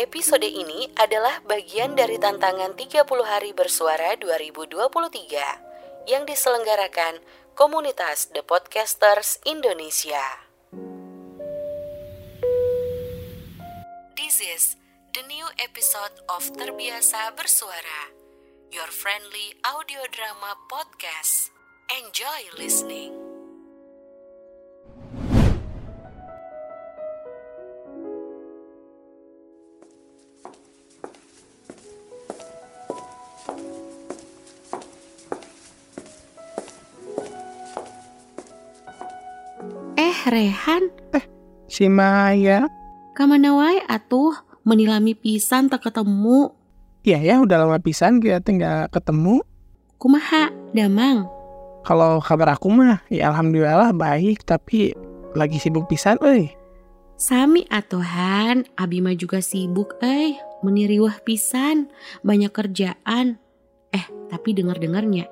Episode ini adalah bagian dari tantangan 30 hari bersuara 2023 yang diselenggarakan komunitas The Podcasters Indonesia. This is the new episode of Terbiasa Bersuara, your friendly audio drama podcast. Enjoy listening. Eh, Rehan, Si Maya. kamana wae atuh menilami pisan tak ketemu. Iya ya udah lama pisan kita nggak ketemu. Kumaha, damang. Kalau kabar aku mah ya alhamdulillah baik tapi lagi sibuk pisan euy. Sami atuhan, abi mah juga sibuk eh, meniriwah pisan, banyak kerjaan. Eh, tapi dengar-dengarnya,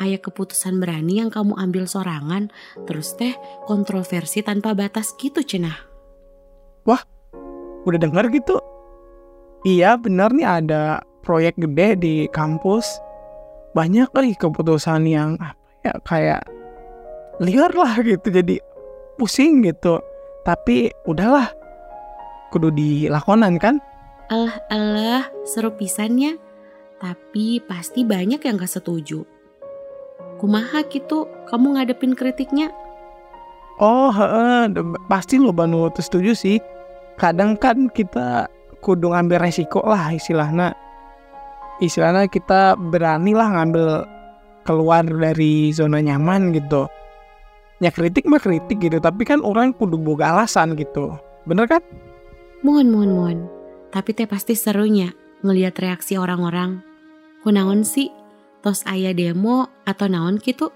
aya keputusan berani yang kamu ambil sorangan, terus teh kontroversi tanpa batas gitu cenah. Udah dengar gitu? Iya bener nih ada proyek gede di kampus. Banyak kali keputusan yang apa ya kayak liar lah gitu jadi pusing gitu. Tapi udahlah kudu dilakonan kan? Alah alah, seru pisannya. Tapi pasti banyak yang gak setuju. Kumaha gitu, kamu ngadepin kritiknya? Oh, de- pasti lo Banu tuh setuju sih. Kadang kan kita kudu ngambil resiko lah istilahnya. Istilahnya kita berani lah ngambil keluar dari zona nyaman gitu. Ya kritik mah kritik gitu, tapi kan orang kudu boga alasan gitu. Bener kan? Mohon, mohon, mohon. Tapi teh pasti serunya ngelihat reaksi orang-orang. Kunaon sih? Tos aya demo atau naon gitu?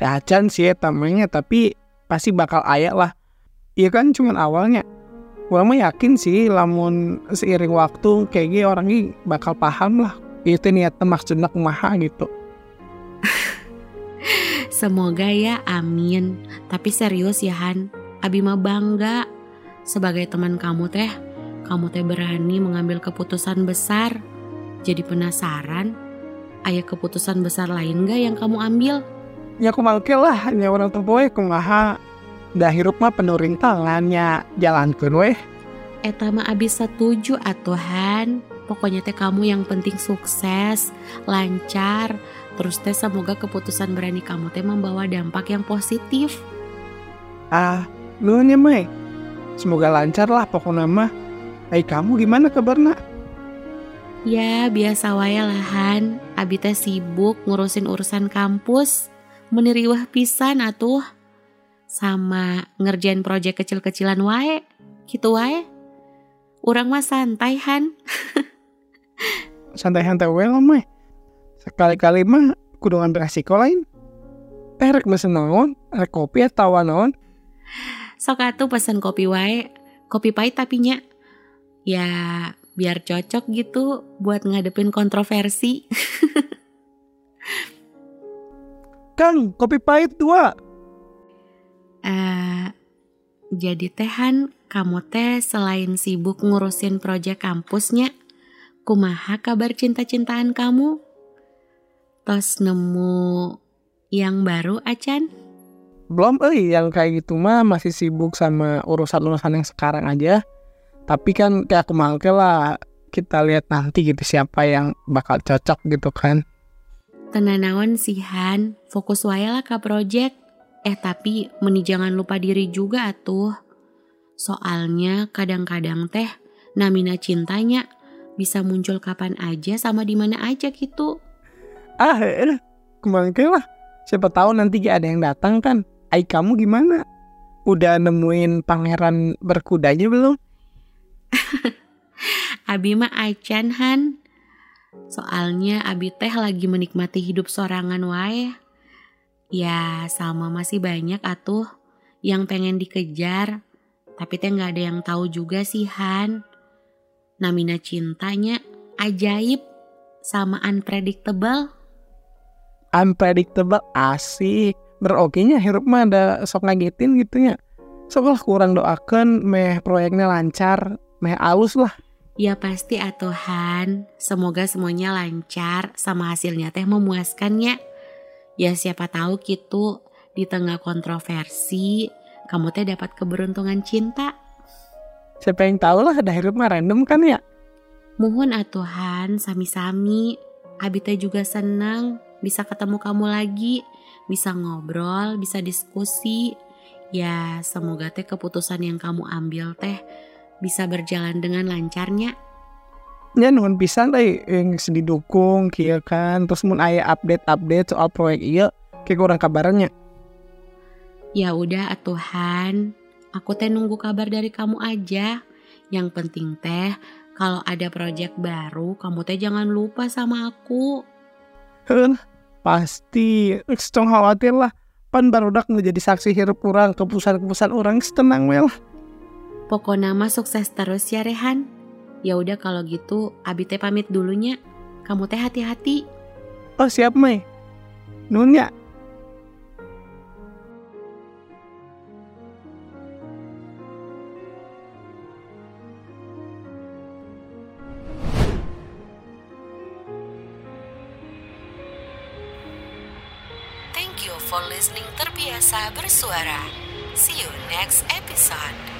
Dacan sih ya tamanya, tapi pasti bakal ayak lah. Iya kan cuman awalnya. Gua mah yakin sih lamun seiring waktu kayak gini orang ini bakal paham lah. Itu niatnya maksudnya kumaha gitu. Semoga ya, amin. Tapi serius ya Han, Abi mah bangga. Sebagai teman kamu teh, kamu teh berani mengambil keputusan besar. Jadi penasaran, aya keputusan besar lain gak yang kamu ambil? Ya aku mangke lah, nya orang tua boy kumaha. Dah hirup mah penuh rintangannya jalankeun weh. Eta mah Abi setuju atuhan. Pokoknya teh kamu yang penting sukses, lancar. Terus teh semoga keputusan berani kamu teh membawa dampak yang positif. Ah, nuhun ya Mai. Semoga lancar lah pokoknya mah. Hai kamu gimana kabarna? Ya biasa wae lahan. Abi teh sibuk ngurusin urusan kampus. Meniriwah pisan atuh. Sama ngerjain proyek kecil-kecilan wae. Gitu wae. Urang mah santai Han. Santai-santai wae lah Mai. Sekali-kali mah kudu ngambil resiko lain. Eh rek mesen naon? Rek kopi atau naon? Sok atuh pesen kopi wae. Kopi pahit tapi nya. Ya biar cocok gitu buat ngadepin kontroversi. Kang, kopi pahit dua. Eh, jadi tehan, kamu teh selain sibuk ngurusin proyek kampusnya, kumaha kabar cinta-cintaan kamu? Tos nemu yang baru acan? Belum eh yang kayak gitu mah masih sibuk sama urusan-urusan yang sekarang aja. Tapi kan kayak aku mangke lah kita lihat nanti gitu siapa yang bakal cocok gitu kan. Tenanawan sihan, fokus wae lah ke proyek. Eh tapi meni jangan lupa diri juga atuh. Soalnya kadang-kadang teh namina cintanya bisa muncul kapan aja sama di mana aja gitu. Ah, eh, kemangke lah. Siapa tahu nanti ada yang datang kan. Ai kamu gimana? Udah nemuin pangeran berkudanya belum? Abi mah acan Han. Soalnya Abi teh lagi menikmati hidup sorangan wae. Ya sama masih banyak atuh yang pengen dikejar. Tapi teh nggak ada yang tahu juga sih Han. Namina cintanya ajaib sama unpredictable. Unpredictable asik. Berokinya hirup mah ada sok ngagetin gitu ya. Sok lah kurang doakan meh proyeknya lancar, meh alus lah. Ya pasti atuhan, semoga semuanya lancar sama hasilnya teh memuaskannya. Ya siapa tahu gitu di tengah kontroversi kamu teh dapat keberuntungan cinta. Siapa yang tahu lah ada hidup mah random kan ya. Mohon atuhan sami-sami. Abi teh juga senang bisa ketemu kamu lagi, bisa ngobrol, bisa diskusi. Ya semoga teh keputusan yang kamu ambil teh bisa berjalan dengan lancarnya. Ya nuhun pisan teh yang sedih dukung kia kan terus mun aya update-update soal proyek iya kayak kurang kabarnya. Ya udah atuhan, aku teh nunggu kabar dari kamu aja. Yang penting teh kalau ada proyek baru kamu teh jangan lupa sama aku. Heun, pasti Cong khawatir lah pan barudak menjadi saksi hirup kurang keputusan-keputusan orang setenang well. Pokoknya mah sukses terus ya Rehan. Ya udah kalau gitu Abi teh pamit dulunya. Kamu teh hati-hati. Oh siap Mei. Nun ya. Thank you for listening Terbiasa Bersuara. See you next episode.